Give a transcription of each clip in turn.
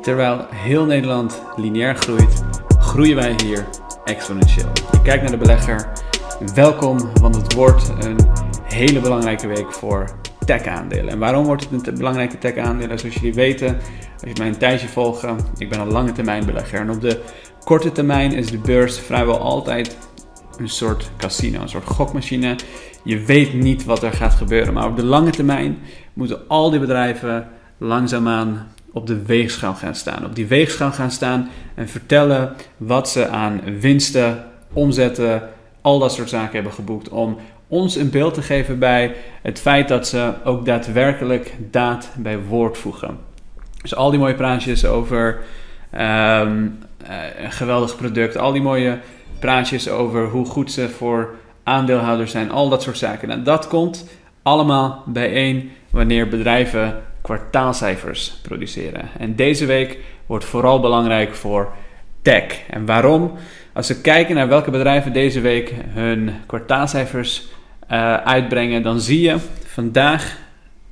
Terwijl heel Nederland lineair groeit, groeien wij hier exponentieel. Je kijkt naar de belegger. Welkom, want het wordt een hele belangrijke week voor tech-aandelen. En waarom wordt het een belangrijke tech-aandelen? Zoals jullie weten, als je mij een tijdje volgt, ik ben een lange termijn belegger. En op de korte termijn is de beurs vrijwel altijd een soort casino, een soort gokmachine. Je weet niet wat er gaat gebeuren, maar op de lange termijn moeten al die bedrijven langzaamaan op de weegschaal gaan staan. Op die weegschaal gaan staan en vertellen wat ze aan winsten, omzetten, al dat soort zaken hebben geboekt. Om ons een beeld te geven bij het feit dat ze ook daadwerkelijk daad bij woord voegen. Dus al die mooie praatjes over um, een geweldig product, al die mooie praatjes over hoe goed ze voor aandeelhouders zijn, al dat soort zaken. Nou, dat komt allemaal bijeen wanneer bedrijven kwartaalcijfers produceren. En deze week wordt vooral belangrijk voor tech. En waarom? Als we kijken naar welke bedrijven deze week hun kwartaalcijfers uh, uitbrengen, dan zie je vandaag,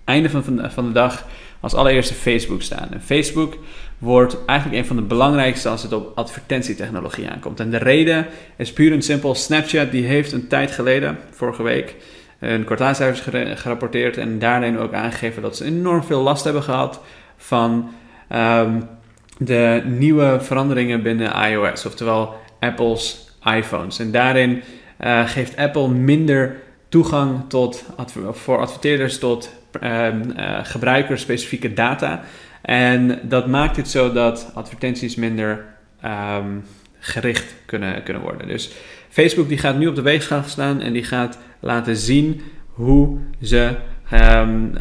einde van, van de dag, als allereerste Facebook staan. En Facebook wordt eigenlijk een van de belangrijkste als het op advertentietechnologie aankomt. En de reden is puur en simpel. Snapchat die heeft een tijd geleden, vorige week, hun kwartaalcijfers gerapporteerd en daarin ook aangegeven dat ze enorm veel last hebben gehad van um, de nieuwe veranderingen binnen iOS, oftewel Apple's iPhones. En daarin uh, geeft Apple minder toegang tot, voor adverteerders tot um, uh, gebruikersspecifieke data. En dat maakt het zo dat advertenties minder um, gericht kunnen, kunnen worden. Dus Facebook die gaat nu op de weegschaal staan en die gaat laten zien hoe ze um,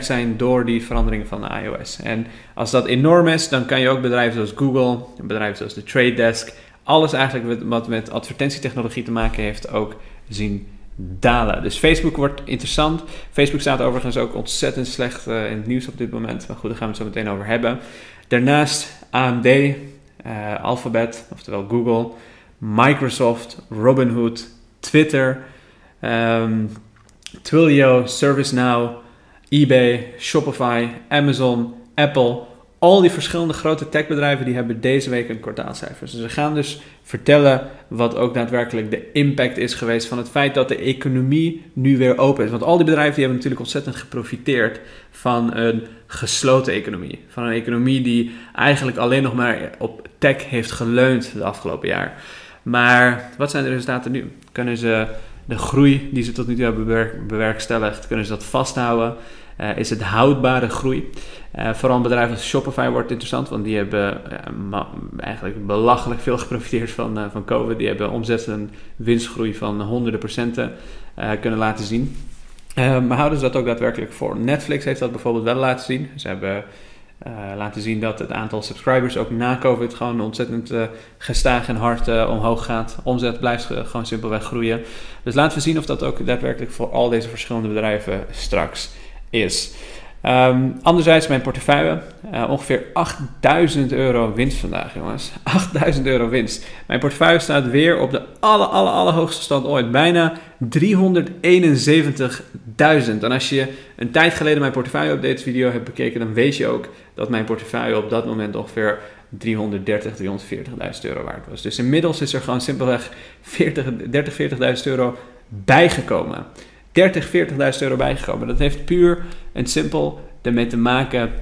zijn door die veranderingen van de iOS. En als dat enorm is, dan kan je ook bedrijven zoals Google, bedrijven zoals de Trade Desk, alles eigenlijk wat met advertentietechnologie te maken heeft, ook zien dalen. Dus Facebook wordt interessant. Facebook staat overigens ook ontzettend slecht uh, in het nieuws op dit moment. Maar goed, daar gaan we het zo meteen over hebben. Daarnaast AMD, uh, Alphabet, oftewel Google, Microsoft, Robinhood, Twitter, um, Twilio, ServiceNow, eBay, Shopify, Amazon, Apple. Al die verschillende grote techbedrijven die hebben deze week een kwartaalcijfers. Dus we gaan dus vertellen wat ook daadwerkelijk de impact is geweest van het feit dat de economie nu weer open is. Want al die bedrijven die hebben natuurlijk ontzettend geprofiteerd van een gesloten economie. Van een economie die eigenlijk alleen nog maar op tech heeft geleund de afgelopen jaar. Maar wat zijn de resultaten nu? Kunnen ze de groei die ze tot nu toe hebben bewerkstelligd, kunnen ze dat vasthouden? Uh, is het houdbare groei? Uh, vooral een bedrijf als Shopify wordt interessant, want die hebben uh, eigenlijk belachelijk veel geprofiteerd van, van COVID. Die hebben omzet en winstgroei van honderden procenten kunnen laten zien. maar houden ze dat ook daadwerkelijk voor? Netflix heeft dat bijvoorbeeld wel laten zien. Ze hebben uh, laten zien dat het aantal subscribers ook na COVID gewoon ontzettend uh, gestaag en hard uh, omhoog gaat. Omzet blijft gewoon simpelweg groeien. Dus laten we zien of dat ook daadwerkelijk voor al deze verschillende bedrijven straks is. Um, anderzijds mijn portefeuille, uh, ongeveer 8000 euro winst vandaag jongens. 8000 euro winst. Mijn portefeuille staat weer op de alle, alle, allerhoogste stand ooit. Bijna 371.000. En als je een tijd geleden mijn portefeuille update video hebt bekeken, dan weet je ook dat mijn portefeuille op dat moment ongeveer 330, 340.000 euro waard was. Dus inmiddels is er gewoon simpelweg 40, 30, 40.000 euro bijgekomen. 30, 40.000 euro bijgekomen. Dat heeft puur en simpel ermee te maken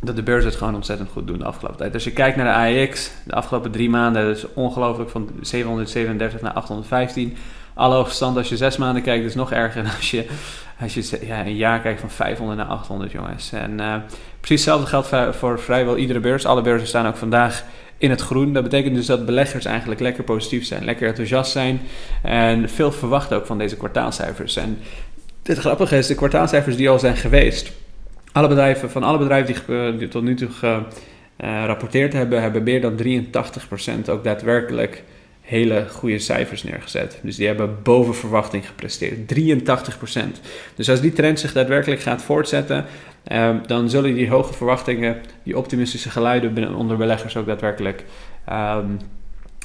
dat de beurs het gewoon ontzettend goed doen de afgelopen tijd. Als je kijkt naar de AEX, de afgelopen drie maanden, dat is ongelooflijk van 737 naar 815. Alle stand als je zes maanden kijkt, is nog erger dan als je, als je ja, een jaar kijkt van 500 naar 800, jongens. En uh, precies hetzelfde geldt voor vrijwel iedere beurs. Alle beurzen staan ook vandaag in het groen. Dat betekent dus dat beleggers eigenlijk lekker positief zijn, lekker enthousiast zijn en veel verwachten ook van deze kwartaalcijfers. En het grappige is, de kwartaalcijfers die al zijn geweest, alle bedrijven, van alle bedrijven die, die tot nu toe gerapporteerd hebben, hebben meer dan 83% ook daadwerkelijk hele goede cijfers neergezet. Dus die hebben boven verwachting gepresteerd. 83%. Dus als die trend zich daadwerkelijk gaat voortzetten, eh, dan zullen die hoge verwachtingen, die optimistische geluiden onder beleggers ook daadwerkelijk ehm,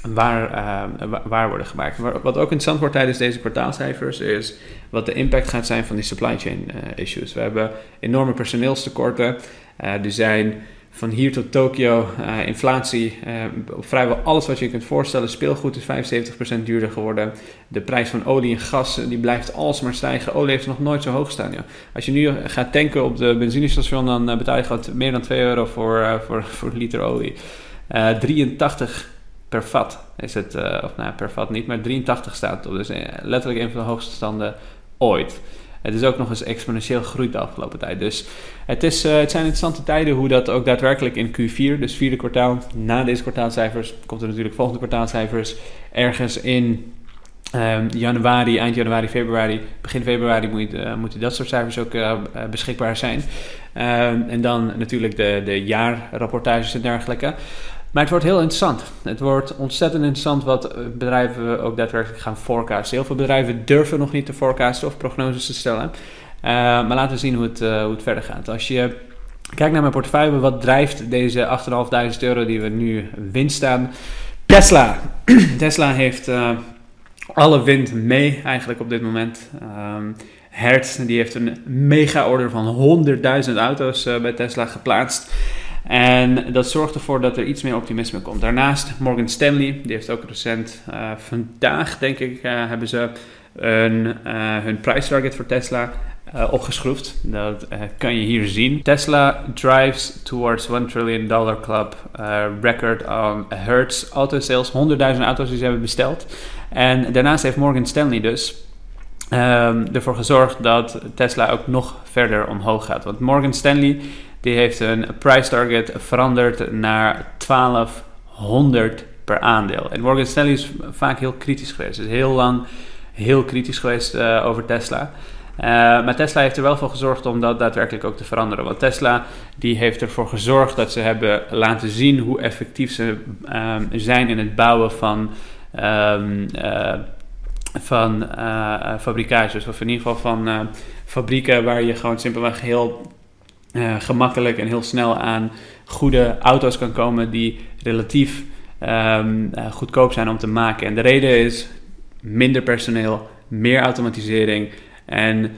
waar, uh, waar worden gemaakt. Wat ook interessant wordt tijdens deze kwartaalcijfers is wat de impact gaat zijn van die supply chain uh, issues. We hebben enorme personeelstekorten. er zijn van hier tot Tokio, uh, inflatie, uh, vrijwel alles wat je kunt voorstellen. Speelgoed is 75% duurder geworden. De prijs van olie en gas die blijft alsmaar stijgen. Olie heeft nog nooit zo hoog staan. Ja. Als je nu gaat tanken op de benzinestation, dan betaal je gewoon meer dan 2 euro voor, voor, voor een liter olie. 83 per vat is het, of nou per vat niet, maar 83 staat op. Dus letterlijk een van de hoogste standen ooit. Het is ook nog eens exponentieel gegroeid de afgelopen tijd. Dus het, is, uh, het zijn interessante tijden hoe dat ook daadwerkelijk in Q4, dus vierde kwartaal, na deze kwartaalcijfers, komt er natuurlijk volgende kwartaalcijfers. Ergens in um, januari, eind januari, februari, begin februari moet, uh, moeten dat soort cijfers ook uh, beschikbaar zijn. Ehm, en dan natuurlijk de, de jaarrapportages en dergelijke. Maar het wordt heel interessant. Het wordt ontzettend interessant wat eh, bedrijven ook daadwerkelijk gaan forecasten. Heel veel bedrijven durven nog niet te forecasten of prognoses te stellen. Uh, maar laten we zien hoe het, uh, hoe het verder gaat. Als je kijkt naar mijn portefeuille, wat drijft deze 8.500 euro die we nu winst staan? Tesla. Tesla heeft alle wind mee eigenlijk op dit moment. Um, Hertz die heeft een mega order van 100.000 auto's bij Tesla geplaatst. En dat zorgt ervoor dat er iets meer optimisme komt. Daarnaast Morgan Stanley, die heeft ook recent, uh, vandaag denk ik, uh, hebben ze uh, hun prijstarget voor Tesla opgeschroefd. Dat kan je hier zien. Tesla drives towards 1 trillion dollar club record on Hertz auto sales. 100.000 auto's die ze hebben besteld. En daarnaast heeft Morgan Stanley dus um, ervoor gezorgd dat Tesla ook nog verder omhoog gaat. Want Morgan Stanley die heeft een price target veranderd naar 1200 per aandeel. En Morgan Stanley is vaak heel kritisch geweest. is heel lang heel kritisch geweest uh, over Tesla. Uh, maar Tesla heeft er wel voor gezorgd om dat daadwerkelijk ook te veranderen. Want Tesla die heeft ervoor gezorgd dat ze hebben laten zien hoe effectief ze um, zijn in het bouwen van, um, van fabrikages. Of in ieder geval van fabrieken waar je gewoon simpelweg heel uh, gemakkelijk en heel snel aan goede auto's kan komen die relatief um, uh, goedkoop zijn om te maken. En de reden is minder personeel, meer automatisering en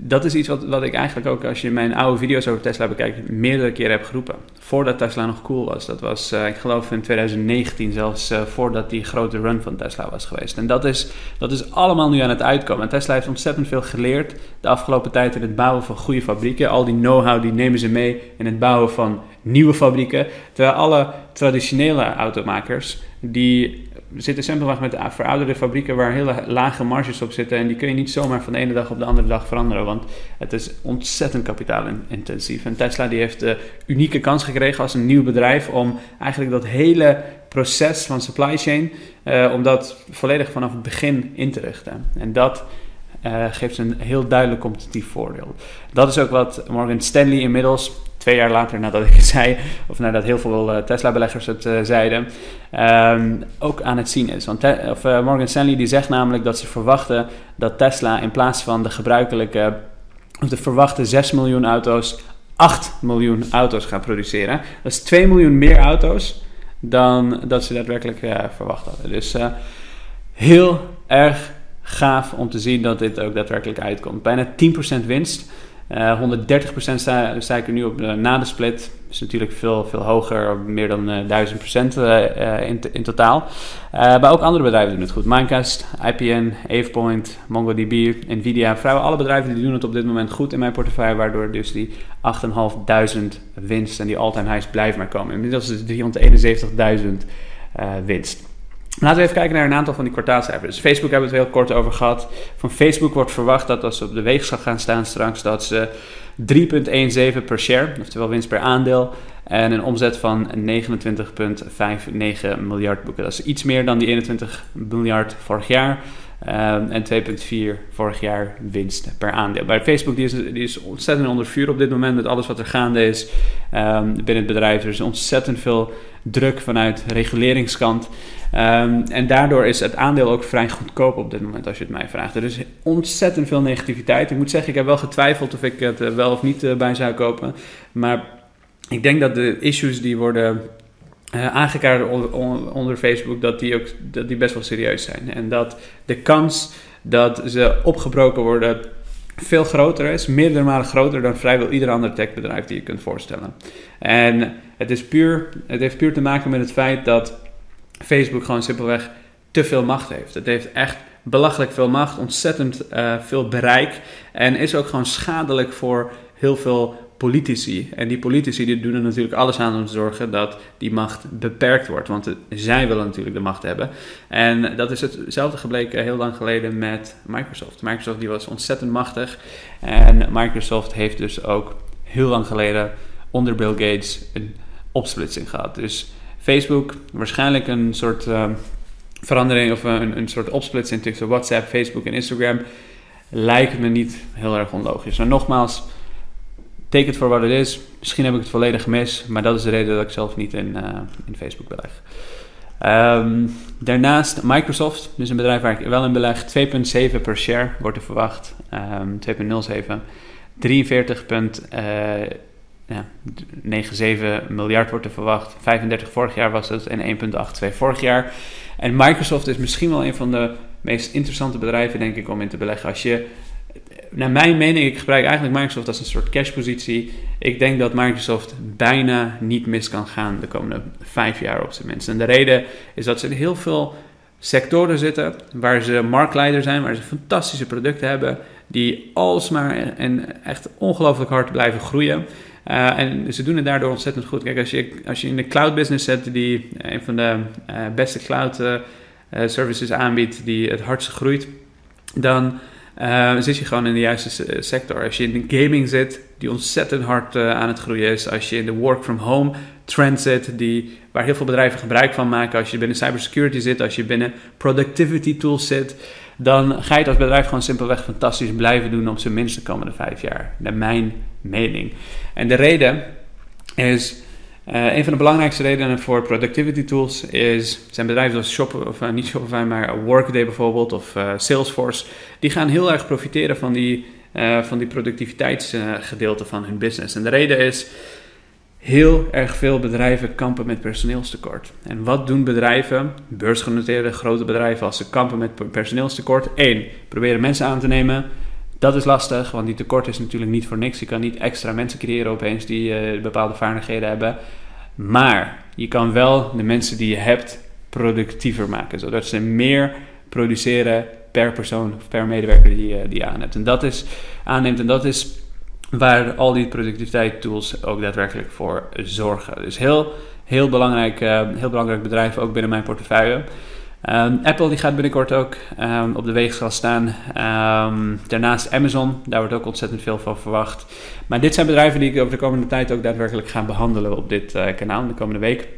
dat is iets wat, wat ik eigenlijk ook, als je mijn oude video's over Tesla bekijkt, meerdere keren heb geroepen. Voordat Tesla nog cool was. Dat was, uh, ik geloof in 2019, zelfs uh, voordat die grote run van Tesla was geweest. En dat is, dat is allemaal nu aan het uitkomen. En Tesla heeft ontzettend veel geleerd de afgelopen tijd in het bouwen van goede fabrieken. Al die know-how die nemen ze mee in het bouwen van nieuwe fabrieken. Terwijl alle traditionele automakers, die zitten simpelweg met verouderde fabrieken waar hele lage marges op zitten. En die kun je niet zomaar van de ene dag op de andere dag veranderen. Want het is ontzettend kapitaalintensief. En Tesla die heeft de unieke kans gekregen als een nieuw bedrijf om eigenlijk dat hele proces van supply chain, uh, om dat volledig vanaf het begin in te richten. En dat uh, geeft een heel duidelijk competitief voordeel. Dat is ook wat Morgan Stanley inmiddels twee jaar later nadat ik het zei, of nadat heel veel uh, Tesla-beleggers het uh, zeiden, um, ook aan het zien is. Want of, uh, Morgan Stanley die zegt namelijk dat ze verwachten dat Tesla in plaats van de gebruikelijke, of de verwachte 6 miljoen auto's, 8 miljoen auto's gaat produceren. Dat is 2 miljoen meer auto's dan dat ze daadwerkelijk verwacht hadden. Dus heel erg gaaf om te zien dat dit ook daadwerkelijk uitkomt. Bijna 10% winst. Uh, 130% sta, sta, ik er nu op uh, na de split. Is natuurlijk veel, veel hoger, meer dan uh, 1000% uh, in, in totaal. maar ook andere bedrijven doen het goed. Minecast, IPN, AvePoint, MongoDB, Nvidia. Vrijwel alle bedrijven die doen het op dit moment goed in mijn portefeuille. Waardoor dus die 8.500 winst en die all-time highs blijven maar komen. Inmiddels is het 371.000 winst. Laten we even kijken naar een aantal van die kwartaalcijfers. Dus Facebook hebben we het heel kort over gehad. Van Facebook wordt verwacht dat als ze op de weegschaal gaan staan straks, dat ze 3,17 per share, oftewel winst per aandeel, en een omzet van 29,59 miljard boeken. Dat is iets meer dan die 21 miljard vorig jaar. Um, en 2,4 vorig jaar winst per aandeel. Bij Facebook die is, die is ontzettend onder vuur op dit moment met alles wat er gaande is um, binnen het bedrijf. Er is ontzettend veel druk vanuit reguleringskant. Um, en daardoor is het aandeel ook vrij goedkoop op dit moment, als je het mij vraagt. Er is ontzettend veel negativiteit. Ik moet zeggen, ik heb wel getwijfeld of ik het uh, wel of niet uh, bij zou kopen. Maar ik denk dat de issues die worden uh, aangekaart onder, onder, Facebook, dat die, ook, dat die best wel serieus zijn. En dat de kans dat ze opgebroken worden veel groter is, meerdere malen groter dan vrijwel ieder ander techbedrijf die je kunt voorstellen. En het, is puur, het heeft puur te maken met het feit dat Facebook gewoon simpelweg te veel macht heeft. Het heeft echt belachelijk veel macht, ontzettend uh, veel bereik en is ook gewoon schadelijk voor heel veel politici. En die politici die doen er natuurlijk alles aan om te zorgen dat die macht beperkt wordt. Want zij willen natuurlijk de macht hebben. En dat is hetzelfde gebleken heel lang geleden met Microsoft. Microsoft die was ontzettend machtig. En Microsoft heeft dus ook heel lang geleden onder Bill Gates een opsplitsing gehad. Dus Facebook, waarschijnlijk een soort uh, verandering of een, een soort opsplitsing tussen WhatsApp, Facebook en Instagram. Lijkt me niet heel erg onlogisch. Maar nogmaals, Take het voor wat het is. Misschien heb ik het volledig gemist, maar dat is de reden dat ik zelf niet in, uh, in Facebook beleg. Um, daarnaast Microsoft, dus een bedrijf waar ik wel in beleg, 2,7 per share wordt er verwacht. Um, 2,07. 43,97 ja, miljard wordt er verwacht. 35 vorig jaar was het en 1,82 vorig jaar. En Microsoft is misschien wel een van de meest interessante bedrijven, denk ik, om in te beleggen. Als je naar mijn mening, ik gebruik eigenlijk Microsoft als een soort cashpositie. Ik denk dat Microsoft bijna niet mis kan gaan de komende vijf jaar op zijn minst. En de reden is dat ze in heel veel sectoren zitten waar ze marktleider zijn, waar ze fantastische producten hebben, die alsmaar en echt ongelooflijk hard blijven groeien. Uh, en ze doen het daardoor ontzettend goed. Kijk, als je, als je in de cloud business zet, die een van de uh, beste cloud services aanbiedt, die het hardst groeit, dan uh, zit je gewoon in de juiste eh, sector. Als je in de gaming zit, die ontzettend hard uh, aan het groeien is. Als je in de work from home trend zit, die, waar heel veel bedrijven gebruik van maken. Als je binnen cybersecurity zit, als je binnen productivity tools zit. Dan ga je het als bedrijf gewoon simpelweg fantastisch blijven doen op zijn minst de komende vijf jaar. Naar mijn mening. En de reden is uh, een van de belangrijkste redenen voor productivity tools is, zijn bedrijven zoals Shopify, of uh, niet Shopify, maar Workday bijvoorbeeld of uh, Salesforce. Die gaan heel erg profiteren van die, van die productiviteitsgedeelte van hun business. En de reden is, heel erg veel bedrijven kampen met personeelstekort. En wat doen bedrijven, beursgenoteerde grote bedrijven, als ze kampen met personeelstekort? Eén, proberen mensen aan te nemen. Dat is lastig, want die tekort is natuurlijk niet voor niks. Je kan niet extra mensen creëren opeens die uh, bepaalde vaardigheden hebben. Maar je kan wel de mensen die je hebt productiever maken, zodat ze meer produceren per persoon of per medewerker die, die je aan hebt. En dat is aanneemt en dat is waar al die productiviteit tools ook daadwerkelijk voor zorgen. Dus heel, heel belangrijk, uh, heel belangrijk bedrijf ook binnen mijn portefeuille. Um, Apple die gaat binnenkort ook um, op de weegschaal staan. Um, daarnaast Amazon, daar wordt ook ontzettend veel van verwacht. Maar dit zijn bedrijven die ik over de komende tijd ook daadwerkelijk ga behandelen op dit uh, kanaal, de komende week.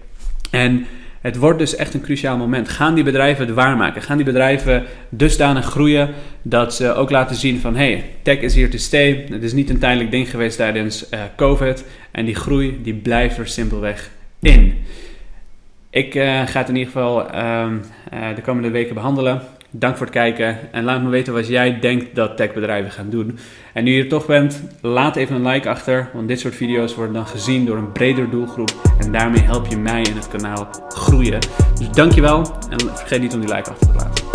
En het wordt dus echt een cruciaal moment. Gaan die bedrijven het waarmaken? Gaan die bedrijven dusdanig groeien dat ze ook laten zien van... hey, tech is here to stay. Het is niet een tijdelijk ding geweest tijdens uh, COVID. En die groei die blijft er simpelweg in. Ik uh, ga het in ieder geval uh, uh, de komende weken behandelen. Dank voor het kijken en laat me weten wat jij denkt dat techbedrijven gaan doen. En nu je er toch bent, laat even een like achter, want dit soort video's worden dan gezien door een breder doelgroep. En daarmee help je mij en het kanaal groeien. Dus dankjewel en vergeet niet om die like achter te laten.